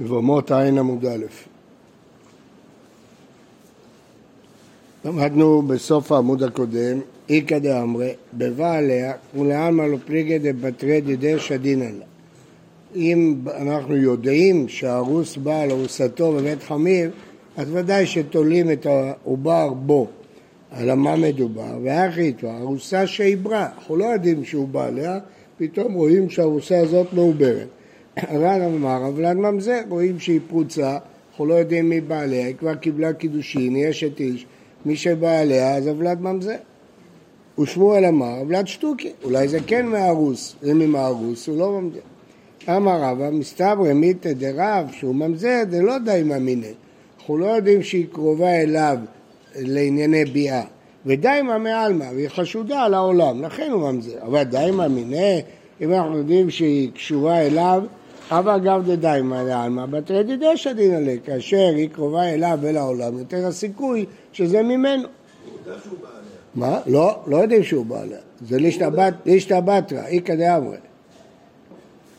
ובמות עין עמוד א'. למדנו בסוף העמוד הקודם, איכא דאמרי, בבעליה ולעלמא לא פליגי דבתרי דידי שדינא לה. אם אנחנו יודעים שהרוס בא על ארוסתו בבית חמיר, אז ודאי שתולים את העובר בו. על מה מדובר? ואחי איתו, ארוסה שעיברה, אנחנו לא יודעים שהוא בא עליה, פתאום רואים שהארוסה הזאת מעוברת. רן אמר, אבל ממזר, רואים שהיא פרוצה, אנחנו לא יודעים מי בא עליה, היא כבר קיבלה קידושין, היא אשת איש, מי שבא עליה אז אבלד ממזר. ושמואל אמר, אבלד שטוקי, אולי זה כן מהרוס, אם היא מהרוס הוא לא ממזר. אמר רבא, מסתברא מיתא דרב, שהוא ממזר, זה לא די מאמיני. אנחנו לא יודעים שהיא קרובה אליו לענייני ביאה. ודיימה מעלמא, והיא חשודה על העולם, לכן הוא ממזר. אבל דיימה מיניה, אם אנחנו יודעים שהיא קשורה אליו, אבל גם דדיימה לעלמא, בתרי דידשא דינא ליה, כאשר היא קרובה אליו ולעולם, יותר הסיכוי שזה ממנו. מה? לא, לא יודעים שהוא בא עליה. זה לישתא בתרא, איכא דאמרי.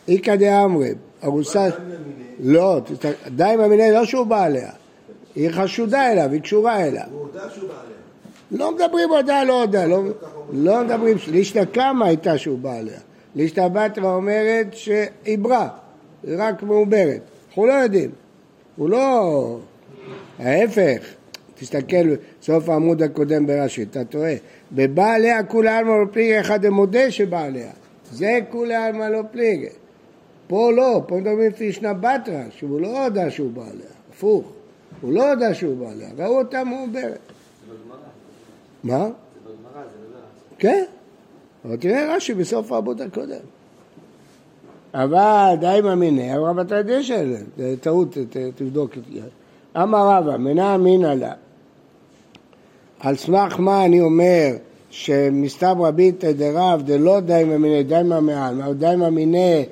איכא דאמרי, ארוסה... לא, דיימה מיניה לא שהוא בא עליה. היא חשודה אליו, היא קשורה אליו. הוא הודה שהוא בא עליה. לא מדברים הודה, לא הודה, לא, לא מדברים, לישתא קמא הייתה שהוא בא עליה. לישתא בתרא אומרת שעיברה, היא רק מעוברת. אנחנו לא יודעים. הוא לא... ההפך, תסתכל בסוף העמוד הקודם ברש"י, אתה טועה. בבא עליה כולי עלמא לא פליגי, אחד המודה שבא עליה. זה כולי עלמא לא פליגי. פה לא, פה מדברים לפי ישנה בתרא, שהוא לא הודה שהוא בא עליה, הפוך. הוא לא יודע שהוא בא עליה, ראו אותה מעוברת. מה? זה בגמרא, זה לא כן, אבל תראה רש"י בסוף העבוד הקודם. אבל די מאמיני, אבל אתה יודע שזה, זה טעות, תבדוק את זה. אמר רבא, מנה אמינא לה. על סמך מה אני אומר שמסתברא ביתא דרב דלא די מאמיני, די מאמיני, די מאמיני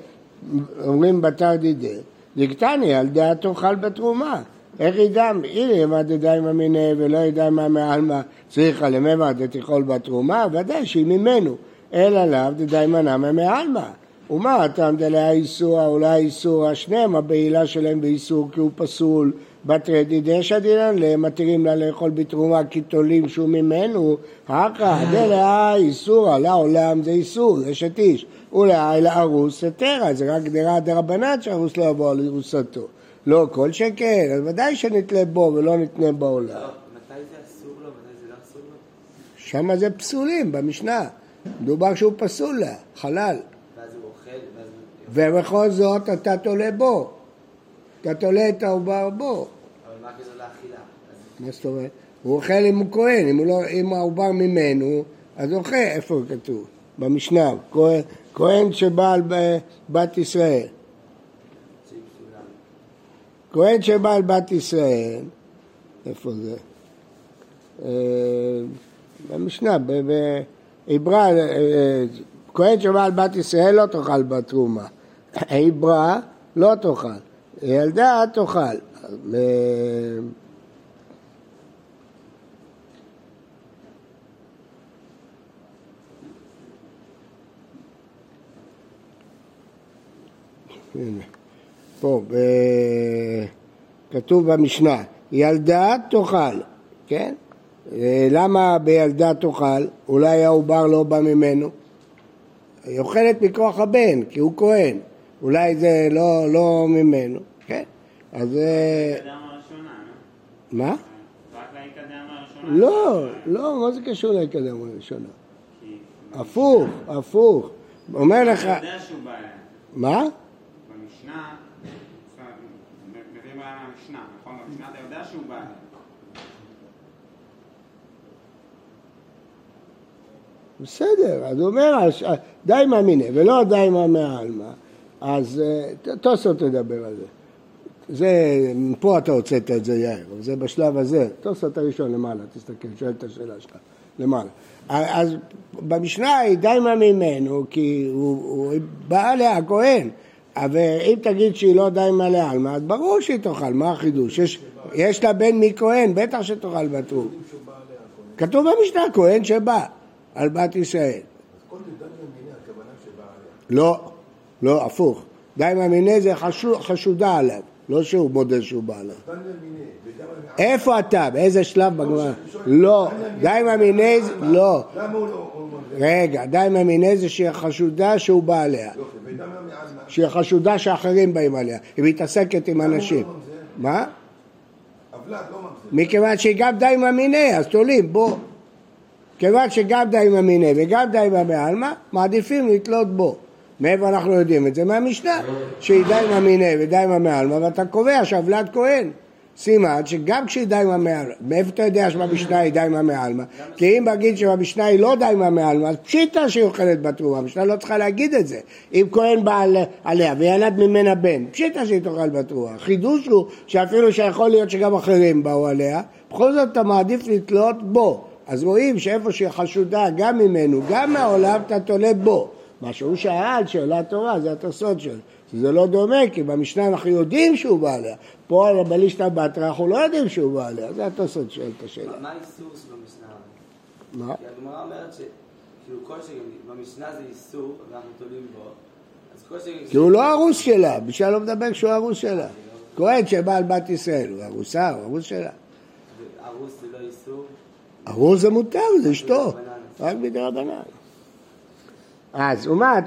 אומרים בתר דידי, דקטני על דעת תאכל בתרומה. איך ידע, הנה ימד ידיים המיניה ולא ידע מה מעלמא צריכה לממד דתיכול בתרומה, ודאי שהיא ממנו, אלא לאו דדי מנע מעלמא. ומה הטעם דליה איסור, אולי איסור, השניהם הבעילה שלהם באיסור כי הוא פסול, בתרי דידי שדינן להם מתירים לה לאכול בתרומה כי תולים שהוא ממנו, הכא דליה איסורא, לעולם זה איסור, אשת איש, אולי לארוס היתרה, זה רק דירה דרבנן שארוס לא יבוא על ארוסתו. לא כל שכן, אז ודאי שנתלה בו ולא נתנה בעולם. לא, מתי זה אסור לו, מתי זה לא אסור לו? שם זה פסולים, במשנה. מדובר שהוא פסול לה, חלל. ובכל זאת אתה תולה בו. אתה תולה את העובר בו. אבל מה כזה לאכילה? מה זאת אומרת? הוא אוכל אם הוא כהן, אם, לא, אם העובר ממנו, אז אוכל, איפה כתוב? במשנה, כהן, כהן שבעל בת ישראל. כהן שבא על בת ישראל, איפה זה? אה, במשנה, בעברה, אה, כהן שבא על בת ישראל לא תאכל בתרומה, עברה לא תאכל, ילדה תאכל. הנה. פה, ב... כתוב במשנה, ילדה תאכל, כן? למה בילדה תאכל? אולי העובר לא בא ממנו? היא אוכלת מכוח הבן, כי הוא כהן. אולי זה לא, לא ממנו, כן? אז... מה? לא, לא, מה זה קשור לאקדמיה הראשונה? הפוך, הפוך. אומר לך... מה? במשנה מהמשנה, נכון? במשנה אתה יודע שהוא בא בסדר, אז הוא אומר, די מאמיני, ולא די מהעלמא, אז אה, תוספות תדבר על זה. זה, פה אתה הוצאת את זה יאיר, אבל זה בשלב הזה, תוספות הראשון למעלה, תסתכל, שואל את השאלה שלך, למעלה. אז במשנה היא די ממנו, כי הוא, הוא בא עליה הכהן, אבל אם תגיד שהיא לא די מלא עלמא, אז ברור שהיא תאכל, מה החידוש? יש, יש לה בן מכהן, בטח שתאכל בתרום. כתוב במשנה, כהן שבא על בת ישראל. לא, לא, הפוך. די מאמיני זה חשודה עליו. לא שהוא מודה שהוא בעלה. איפה אתה? באיזה שלב בגמרא? לא, די לא. למה הוא לא... הוא מודה? רגע, די מהמיני זה שהיא חשודה שהוא בא עליה. שהיא חשודה שאחרים באים עליה. היא מתעסקת עם אנשים. מה? לא. מכיוון שהיא גם די מאמיני, אז תולים, בוא. כיוון שגם די מאמיני וגם די בעלמא, מעדיפים לתלות בו. מאיפה אנחנו יודעים את זה? מהמשנה, שהיא די מאמיני ודי מעלמא, ואתה קובע שהבלת כהן. סימן שגם כשהיא די מעלמא, מאיפה אתה יודע שבמשנה היא די מעלמא? כי אם נגיד שבמשנה היא לא די מעלמא, אז פשיטה שהיא אוכלת בתרומה, המשנה לא צריכה להגיד את זה. אם כהן בא על- עליה וילד ממנה בן, פשיטה שהיא תאכל בתרומה. החידוש הוא שאפילו שיכול להיות שגם אחרים באו עליה, בכל זאת אתה מעדיף לתלות בו. אז רואים שאיפה שהיא חשודה גם ממנו, גם מהעולם, אתה תולה בו. מה שהוא שאל, שאלת תורה, זה התוספות שלו. שזה לא דומה, כי במשנה אנחנו יודעים שהוא בא עליה. פה על הבלישתא בתרא אנחנו לא יודעים שהוא בא עליה. זה התוספות שואל את השאלה. מה האיסור שבמשנה? מה? כי הגמרא אומרת שכאילו כל שכן, במשנה זה איסור, ואנחנו תולים בו, אז כל שכן... כי הוא לא ארוס שלה, בשביל לא מדבר שהוא ארוס שלה. כהן שבא על בת ישראל, הוא ארוסה, הוא ארוס שלה. ארוס זה לא איסור? ארוס זה מותר, זה אשתו. רק מדרבנן. אז ומה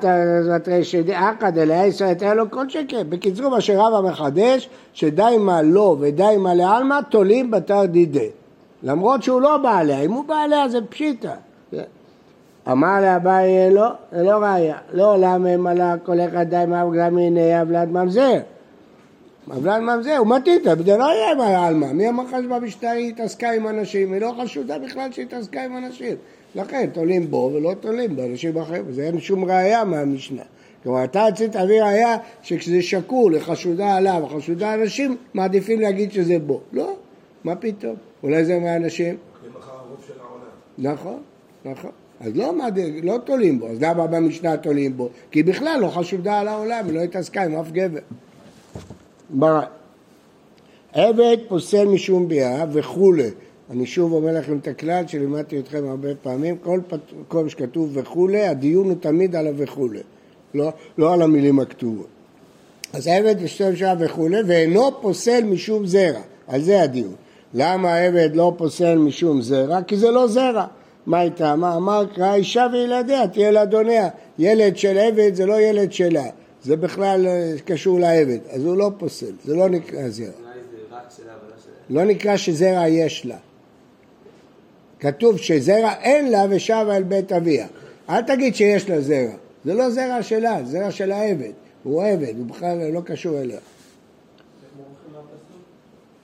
תראה שדאקא דלעשר הייתה לו כל שכן. בקיצור, מה שרבא מחדש, שדי מה לו ודי מה לעלמא תולים בתר דידי. למרות שהוא לא בא עליה, אם הוא בא עליה זה פשיטא. אמר לאביי לא, זה לא ראיה. לא למה מלא כל אחד די מה וגם הנה אבלד ממזר. אבלד ממזר, הוא מתיתא, זה לא יהיה מה עלמא. מי אמר לך שבמשטרה היא התעסקה עם אנשים? היא לא חשודה בכלל שהיא התעסקה עם אנשים. לכן תולים בו ולא תולים באנשים אחרים, וזה אין שום ראייה מהמשנה. כלומר, אתה רצית להביא ראייה שכשזה שקול לחשודה עליו, חשודה אנשים, מעדיפים להגיד שזה בו. לא, מה פתאום? אולי זה מהאנשים? זה מחר הרוב של העולם. נכון, נכון. אז לא, מעדיף- לא תולים בו, אז למה במשנה תולים בו? כי בכלל לא חשודה על העולם, היא לא התעסקה עם אף גבר. ברא. עבד פוסל משום ביאה וכולי. אני שוב אומר לכם את הכלל שלימדתי אתכם הרבה פעמים, כל מקום שכתוב וכולי, הדיון הוא תמיד על הווכולי, לא, לא על המילים הכתובות. אז עבד ושם שעה וכולי, ואינו פוסל משום זרע, על זה הדיון. למה העבד לא פוסל משום זרע? כי זה לא זרע. מה הייתה? מה אמר? קרא אישה וילדיה, תהיה לאדוניה. ילד של עבד זה לא ילד שלה, זה בכלל אה, קשור לעבד, אז הוא לא פוסל, זה לא נקרא זרע. שלה. לא נקרא שזרע יש לה. כתוב שזרע אין לה ושבה אל בית אביה. אל תגיד שיש לה זרע. זה לא זרע שלה, זה זרע של העבד. הוא עבד, הוא בכלל לא קשור אליה.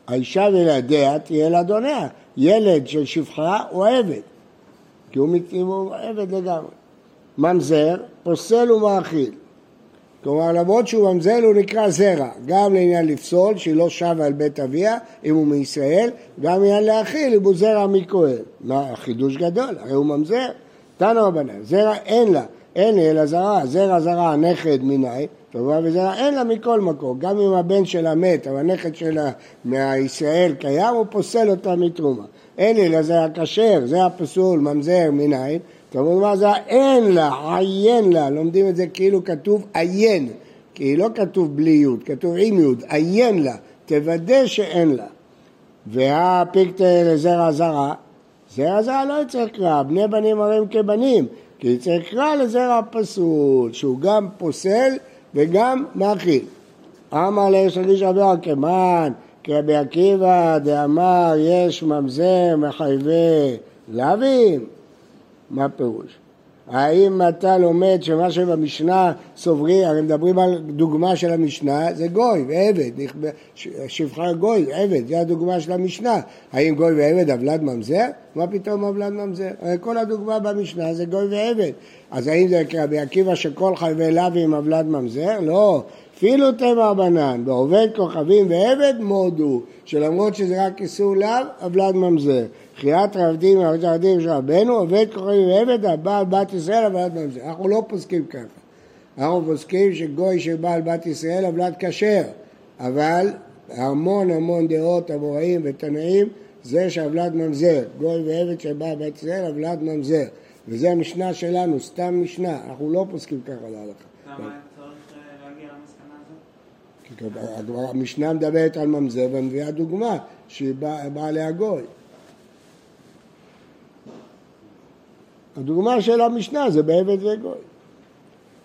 האישה וילדיה תהיה לאדוניה. ילד של שפחה הוא עבד. כי הוא, הוא עבד לגמרי. ממזר, פוסל ומאכיל. כלומר, למרות שהוא ממזל הוא נקרא זרע, גם לעניין לפסול, שהיא לא שבה על בית אביה, אם הוא מישראל, גם לעניין להאכיל, אם הוא זרע מכהן. מה, חידוש גדול, הרי הוא ממזר. תנא רבנן, זרע אין לה, אין אלא זרע, זרע זרע נכד מנין, כלומר וזרע אין לה מכל מקום, גם אם הבן שלה מת, אבל הנכד שלה מהישראל קיים, הוא פוסל אותה מתרומה. אין אלא זרע כשר, זרע פסול, ממזר מנין, מה זה אין לה, עיין לה, לומדים את זה כאילו כתוב עיין, כי לא כתוב בלי יוד, כתוב עם יוד, עיין לה, תוודא שאין לה. והפיקטה לזרע זרע, זרע זרע לא יצא קרא, בני בנים הרים כבנים, כי יצא קרא לזרע פסול, שהוא גם פוסל וגם מאכיל. אמר ליש רגיש רבי עקמן, כי רבי עקיבא דאמר יש ממזר מחייבי לאווים, מה פירוש? האם אתה לומד שמה שבמשנה סוברים, הרי מדברים על דוגמה של המשנה, זה גוי ועבד, שפחה גוי, עבד, זה הדוגמה של המשנה. האם גוי ועבד אבלד ממזר? מה פתאום אבלד ממזר? הרי כל הדוגמה במשנה זה גוי ועבד. אז האם זה כרבי עקיבא שכל חייבי לאווים אבלד ממזר? לא. אפילו תמר בנן, בעובד כוכבים ועבד מודו, שלמרות שזה רק איסור לאו, אבלד ממזר. חיית רבדים ועבד רבדים של רבנו, עובד כוכבים ועבד, הבעל בת ישראל אבלד ממזר. אנחנו לא פוסקים ככה. אנחנו פוסקים שגוי שבעל בת ישראל אבלד כשר, אבל המון המון דעות אמוראים ותנאים זה שאבלד ממזר. גוי ועבד שבעל בת ישראל אבלד ממזר. וזה המשנה שלנו, סתם משנה, אנחנו לא פוסקים ככה להלכה. למה אה, המשנה מדברת על ממזר ומביאה דוגמה שהיא באה באה להגוי. הדוגמה של המשנה זה בעבד וגוי.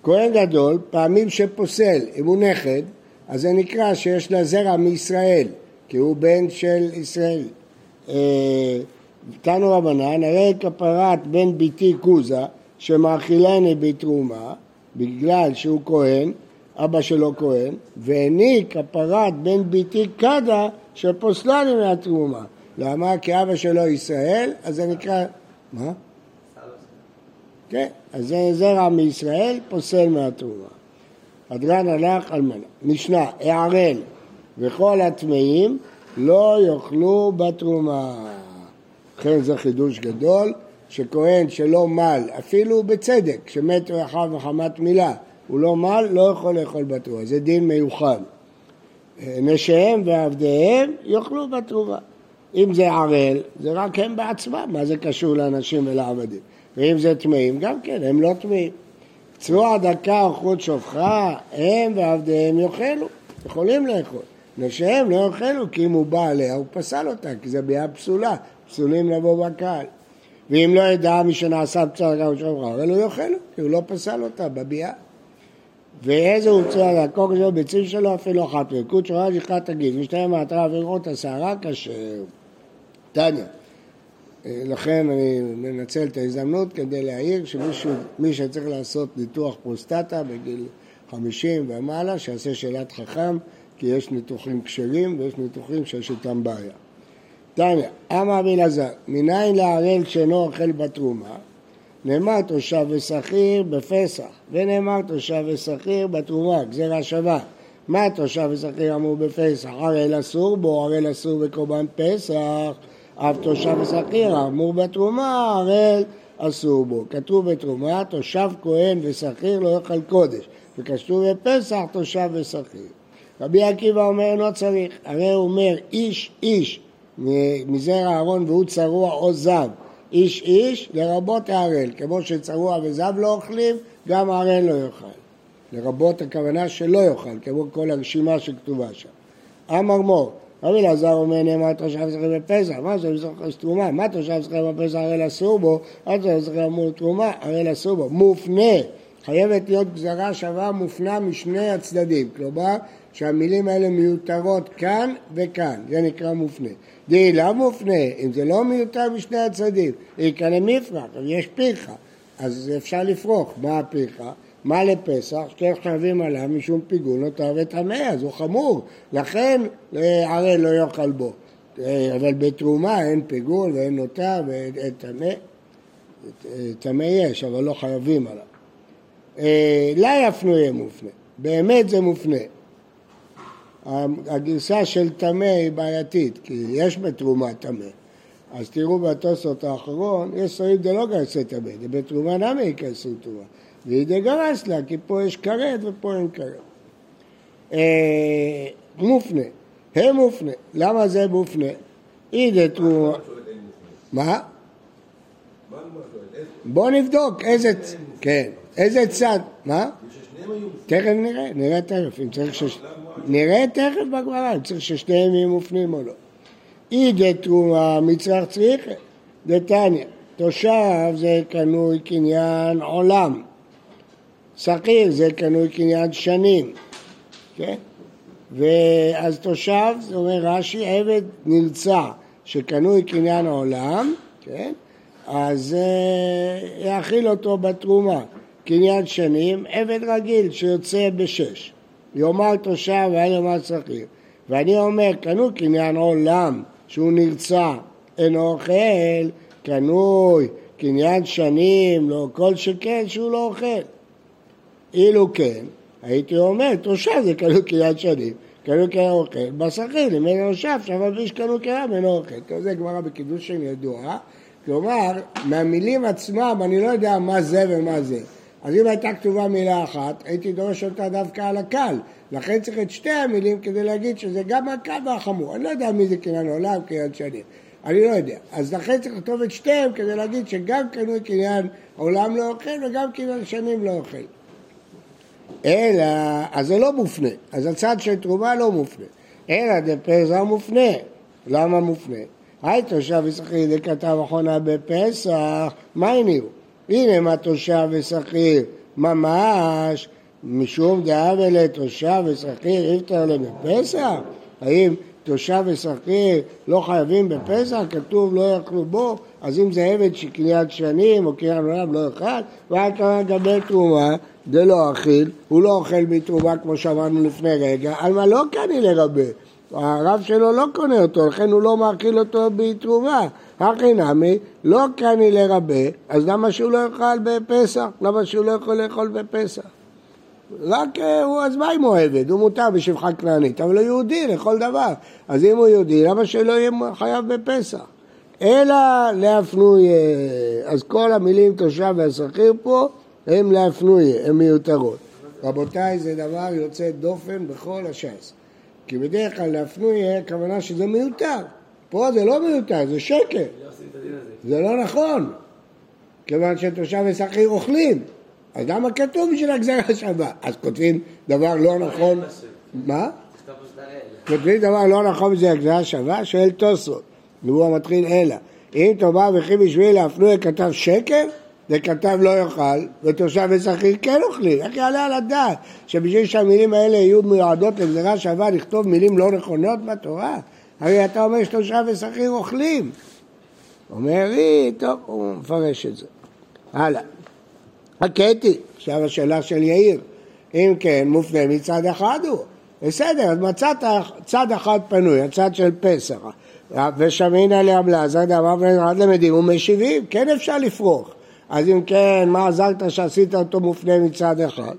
כהן גדול, פעמים שפוסל, אם הוא נכד, אז זה נקרא שיש לה זרע מישראל, כי הוא בן של ישראל. אה, תנו רבנן, הרי כפרת בן ביתי כוזה, שמאכילני בתרומה, בגלל שהוא כהן, אבא שלו כהן, והעניק כפרת בן ביתי קדה, שפוסלני מהתרומה. למה? כי אבא שלו ישראל, אז זה נקרא... מה? כן, אז זה זרע מישראל, פוסל מהתרומה. הדרן הלך אלמנה. משנה, הערל וכל הטמאים לא יאכלו בתרומה. לכן זה חידוש גדול, שכהן שלא מל, אפילו בצדק, שמת רחב מחמת מילה, הוא לא מל, לא יכול לאכול בתרומה, זה דין מיוחד. נשיהם ועבדיהם יאכלו בתרומה. אם זה ערל, זה רק הם בעצמם, מה זה קשור לאנשים ולעבדים? ואם זה טמאים, גם כן, הם לא טמאים. צרוע דקה או חוט שופחה, הם ועבדיהם יאכלו, יכולים לאכול. נשיהם לא יאכלו, כי אם הוא בא עליה, הוא פסל אותה, כי זה ביאה פסולה, פסולים לבוא בקהל. ואם לא ידע מי שנעשה בצורה דקה או שופחה, הרי לא יאכלו, כי הוא לא פסל אותה בביאה. ואיזה הוא צרוע דקה, כשהוא ביצים שלו אפילו אחת, ויקוד שורה שכחת תגיד, משתיים מעטרה ויראות השערה כשר. תניא. לכן אני מנצל את ההזדמנות כדי להעיר שמישהו, מי שצריך לעשות ניתוח פרוסטטה בגיל 50 ומעלה, שיעשה שאלת חכם, כי יש ניתוחים כשרים ויש ניתוחים שיש איתם בעיה. תניא, אמר רבי אלעזר, מניין לערל שאינו אוכל בתרומה? נאמר תושב ושכיר בפסח, ונאמר תושב ושכיר בתרומה, גזירה שווה. מה תושב ושכיר אמרו בפסח? ערל אסור בו, ערל אסור בקורבן פסח. אף תושב ושכיר אמור בתרומה, הראל אסור בו. כתוב בתרומה, תושב כהן ושכיר לא יאכל קודש, וכתוב בפסח, תושב ושכיר. רבי עקיבא אומר, לא צריך, הרי הוא אומר, איש איש מזרע אהרון והוא צרוע או זב, איש איש לרבות הערל, כמו שצרוע וזב לא אוכלים, גם הערל לא יאכל. לרבות הכוונה שלא יאכל, כמו כל הרשימה שכתובה שם. אמר מור, רבי אלעזר אומר נאמר תושב זכר בפסח, מה זה תרומה? מה תושב זכר בפסח הרי אסור בו? מה תושב זכר אמור תרומה? הרי אסור בו. מופנה, חייבת להיות גזרה שווה מופנה משני הצדדים, כלומר שהמילים האלה מיותרות כאן וכאן, זה נקרא מופנה. די לא מופנה, אם זה לא מיותר משני הצדדים, כאן מפרח, יש פיחה, אז אפשר לפרוח, מה הפיחה? מה לפסח? שתי חייבים עליו משום פיגול נותר וטמא, אז הוא חמור, לכן ערל לא יאכל בו. אבל בתרומה אין פיגול ואין נותר ואין טמא. טמא יש, אבל לא חייבים עליו. לה יפנו יהיה מופנה, באמת זה מופנה. הגרסה של טמא היא בעייתית, כי יש בתרומה טמא. אז תראו בתוספות האחרון, יש סורים דלא גרסי טמא, זה בתרומה נמי ייכנסו תרומה. וידי גרס לה, כי פה יש כרת ופה אין כרת. אה, מופנה, הם מופנה. למה זה מופנה? אידי תרומה... מה? בוא נבדוק איזה... כן, איזה צד... מה? תכף נראה, נראה תכף, אם צריך ש... נראה תכף בגמרא, אם צריך ששניהם יהיו מופנים או לא. אידי תרומה מצרך צריכה, דתניא, תושב זה קנוי קניין עולם. שכיר זה קנוי קניין שנים, כן? ואז תושב, זה אומר רש"י, עבד נמצא שקנוי קניין עולם, כן? אז uh, יאכיל אותו בתרומה. קניין שנים, עבד רגיל שיוצא בשש. יאמר תושב ואין יאמר שכיר. ואני אומר, קנוי קניין עולם שהוא נרצע, אינו אוכל, קנוי קניין שנים, לא כל שכן שהוא לא אוכל. אילו כן, הייתי אומר, תושב זה קנו קריאת שנים, קנו קריאת אוכל, בשכיר, לימד נושב, אבל איש קנו קריאה ממנו אוכל. זה גמרא בקידושין ידועה, כלומר, מהמילים עצמם אני לא יודע מה זה ומה זה. אז אם הייתה כתובה מילה אחת, הייתי דורש אותה דווקא על הקל. לכן צריך את שתי המילים כדי להגיד שזה גם הקל והחמור. אני לא יודע מי זה קניין עולם, קניין שנים. אני לא יודע. אז לכן צריך לכתוב את שתיהם כדי להגיד שגם קנוי קניין עולם לא אוכל וגם קניין שנים לא אוכל. אלא, אז זה לא מופנה, אז הצד של תרומה לא מופנה, אלא דפסח מופנה, למה מופנה? היי תושב ושכיר דכתב אחרונה בפסח, מה הניעו? הנה מה תושב ושכיר ממש, משום דאבה לתושב ושכיר איפתר להם בפסח? האם תושב ושכיר לא חייבים בפסח? כתוב לא יאכלו בו? אז אם זה עבד שקניית שנים או קריאת עולם לא יאכל, והיה כאן לגבי תרומה, זה לא אכיל, הוא לא אוכל בתרומה כמו שאמרנו לפני רגע, על מה לא קני לרבה? הרב שלו לא קונה אותו, לכן הוא לא מאכיל אותו בתרומה. הכי נמי, לא קני לרבה, אז למה שהוא לא יאכל בפסח? למה שהוא לא יכול לאכול בפסח? רק אה, הוא, אז מה אם הוא עבד? הוא מותר בשבחה כנענית, אבל הוא יהודי לכל דבר. אז אם הוא יהודי, למה שלא יהיה חייב בפסח? אלא להפנויה. אז כל המילים תושב והשכיר פה הם להפנויה, הן מיותרות. רבותיי, זה דבר יוצא דופן בכל הש"ס. כי בדרך כלל להפנויה, הכוונה שזה מיותר. פה זה לא מיותר, זה שקר. זה לא נכון. כיוון שתושב ושכיר אוכלים. אז למה כתוב בשביל הגזרה שווה? אז כותבים דבר לא נכון. מה? כותבים דבר לא נכון בשביל הגזרה שווה? שואל תוספות. והוא המתחיל אלא. אם תאמר וכי בשביל להפנוי כתב שקר, זה כתב לא יאכל, ותושב ושכיר כן אוכלים. איך יעלה על הדעת שבשביל שהמילים האלה יהיו מיועדות לגזרה שווה לכתוב מילים לא נכונות בתורה? הרי אתה אומר שתושב ושכיר אוכלים. אומר לי, טוב, הוא מפרש את זה. הלאה. הקטי, עכשיו השאלה של יאיר, אם כן, מופנה מצד אחד הוא. בסדר, אז מצאת צד אחד פנוי, הצד של פסח. ושמינא לעמלה, זה דבר ועד למדים ומשיבים, כן אפשר לפרוח. אז אם כן, מה עזרת שעשית אותו מופנה מצד אחד?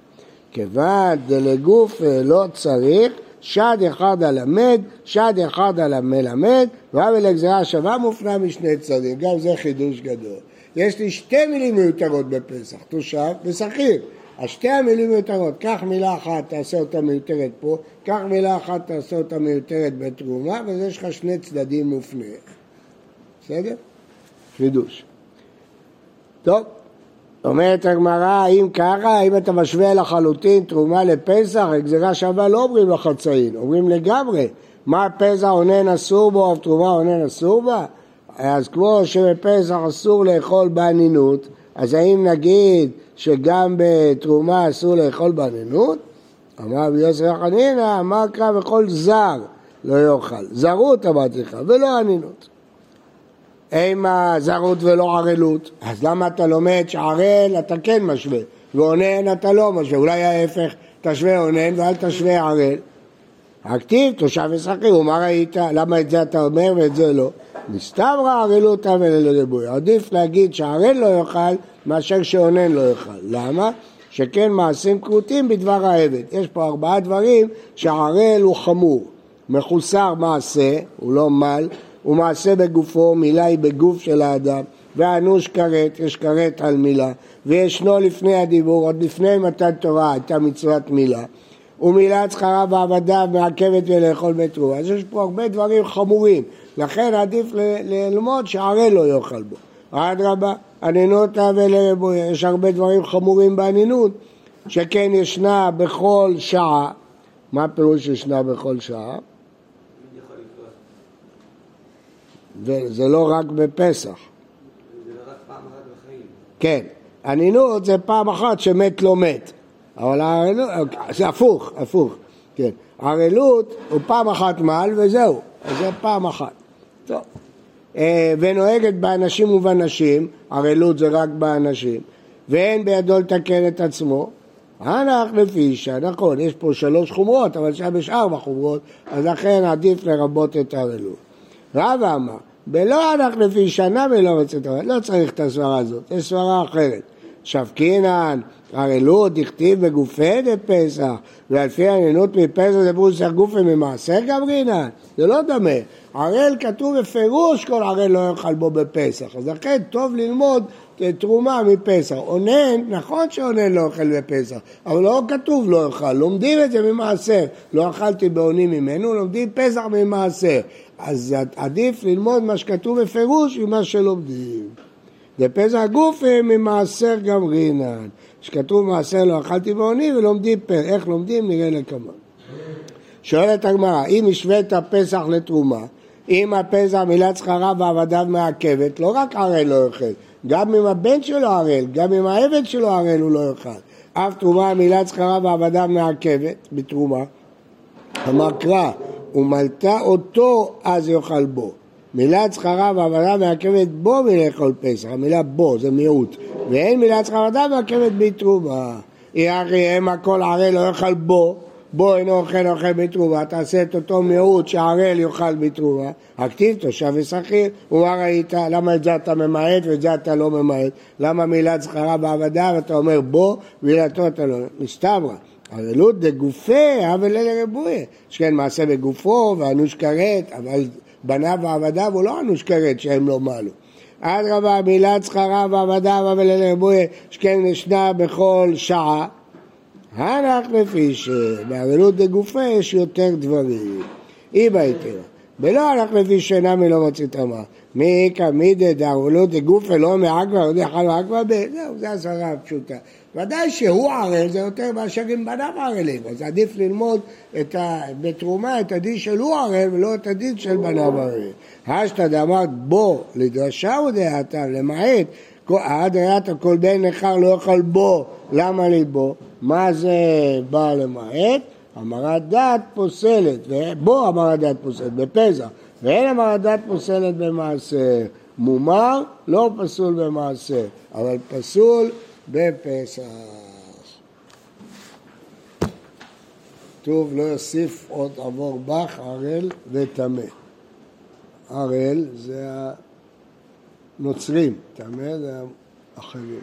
כיוון דלגוף לא צריך, שד אחד הלמד, שד אחד המלמד, ועוול לגזירה שווה מופנה משני צדדים, גם זה חידוש גדול. יש לי שתי מילים מיותרות בפסח, תושב ושכיר. אז שתי המילים מיותרות, קח מילה אחת, תעשה אותה מיותרת פה, קח מילה אחת, תעשה אותה מיותרת בתרומה, ואז יש לך שני צדדים מופנים. בסדר? חידוש. טוב, אומרת הגמרא, אם ככה, אם אתה משווה לחלוטין תרומה לפסח, גזירה שווה לא אומרים לחצאין, אומרים לגמרי. מה פסח עונן אסור בו, תרומה עונן אסור בה? אז כמו שבפסח אסור לאכול באנינות, אז האם נגיד שגם בתרומה אסור לאכול באנינות? אמר רבי יוסף חנינא, אמר קרא וכל זר לא יאכל. זרות אמרתי לך, ולא אנינות. אימה זרות ולא ערלות, אז למה אתה לומד שערל אתה כן משווה, ואונן אתה לא משווה, אולי ההפך, תשווה אונן ואל תשווה ערל. הכתיב תושב ושכיר, ומה ראית? למה את זה אתה אומר ואת זה לא? מסתברא ערלותא וללבוי. עדיף להגיד שערל לא יאכל מאשר שאונן לא יאכל. למה? שכן מעשים כרותים בדבר העבד. יש פה ארבעה דברים שערל הוא חמור. מחוסר מעשה, הוא לא מל, הוא מעשה בגופו, מילה היא בגוף של האדם, ואנוש כרת, יש כרת על מילה, וישנו לפני הדיבור, עוד לפני מתן תורה הייתה מצוות מילה. ומילת שכרה בעבדיו מעכבת ולאכול בתרומה. אז יש פה הרבה דברים חמורים, לכן עדיף ללמוד שערל לא יאכל בו. אדרבה, ענינותא ולרבוי, יש הרבה דברים חמורים בענינות, שכן ישנה בכל שעה. מה הפירוש ישנה בכל שעה? וזה לא רק בפסח. זה לא רק פעם אחת בחיים. כן, ענינות זה פעם אחת שמת לא מת. אבל הערלות, זה הפוך, הפוך, כן. ערלות הוא פעם אחת מעל וזהו, אז זה פעם אחת. טוב. אה, ונוהגת באנשים ובנשים, ערלות זה רק באנשים, ואין בידו לתקן את עצמו. הנח לפי אישה, נכון, יש פה שלוש חומרות, אבל שם יש ארבע חומרות, אז לכן עדיף לרבות את הערלות. רבא אמר, בלא הנח לפי שנה ולא מצאת לא צריך את הסברה הזאת, יש סברה אחרת. שבקינן, ערלות, דכתיב בגופי דפסח, ועל פי עניינות מפסח זה בוסח גופי ממעשר גברינן, זה לא דומה. ערל כתוב בפירוש כל ערל לא יאכל בו בפסח, אז לכן טוב ללמוד תרומה מפסח. אונן, נכון שאונן לא אוכל בפסח, אבל לא כתוב לא אוכל, לומדים את זה ממעשר. לא אכלתי באונים ממנו, לומדים פסח ממעשר. אז עדיף ללמוד מה שכתוב בפירוש ממה שלומדים. ופסח גופי ממעשר גמרינן. שכתוב מעשר לא אכלתי בעוני ולומדים פר, איך לומדים נראה לכמה. שואלת הגמרא, אם השווית פסח לתרומה, אם הפסח מילת שכרה ועבדיו מעכבת, לא רק ערל לא יאכל, גם אם הבן שלו ערל, גם אם העבד שלו ערל הוא לא יאכל. אף תרומה מילת שכרה ועבדיו מעכבת בתרומה. אמר קרא, ומלתה אותו אז יאכל בו. מילת שכרה ועבדיו מעכבת בו מלאכול פסח, המילה בו זה מיעוט, ואין מילת שכרה ועבדיו מעכבת בתרומה. יחי הם הכל ערל לא יאכל בו בו אינו אוכל אוכל בתרומה, תעשה את אותו מיעוט שערל יאכל בתרומה, הכתיב תושב ושכיר, ומה ראית, למה את זה אתה ממעט ואת זה אתה לא ממעט, למה מילת זכרה בעבדה ואתה אומר בו, מילתו אתה לא, מסתברא. ערלות דגופי, אבל אלה רבויה. שכן מעשה בגופו ואנוש כרת, אבל בניו ועבדיו הוא לא אנוש כרת שהם לא מעלו. אדרבה, מילת זכרה ועבדיו, אבל אלה רבויה, שכן ישנה בכל שעה. הנח לפי שבערלות דגופה יש יותר דברים. אי בהיתר. ולא הלך לפי שאינה מלא מוציא טמאה. מי קמידא דערלות דגופה לא מעכבה, עוד יאכל מעכבה ב... זהו, זו הסברה הפשוטה. ודאי שהוא ערל זה יותר מאשר אם בניו ערלים, אז עדיף ללמוד את ה... בתרומה את הדין של הוא ערל ולא את הדין של בניו ערלים. השתא דאמרת בו לדרשה ודעתה למעט עד ראית כל בן נכר לא יאכל בו, למה ליבו? מה זה בא למעט? המרת דת פוסלת, ובו המרת דת פוסלת, בפסח, ואין המרת דת פוסלת במעשר. מומר לא פסול במעשר, אבל פסול בפסח. כתוב לא יוסיף עוד עבור בך ערל וטמא. ערל זה הנוצרים, טמא זה האחרים.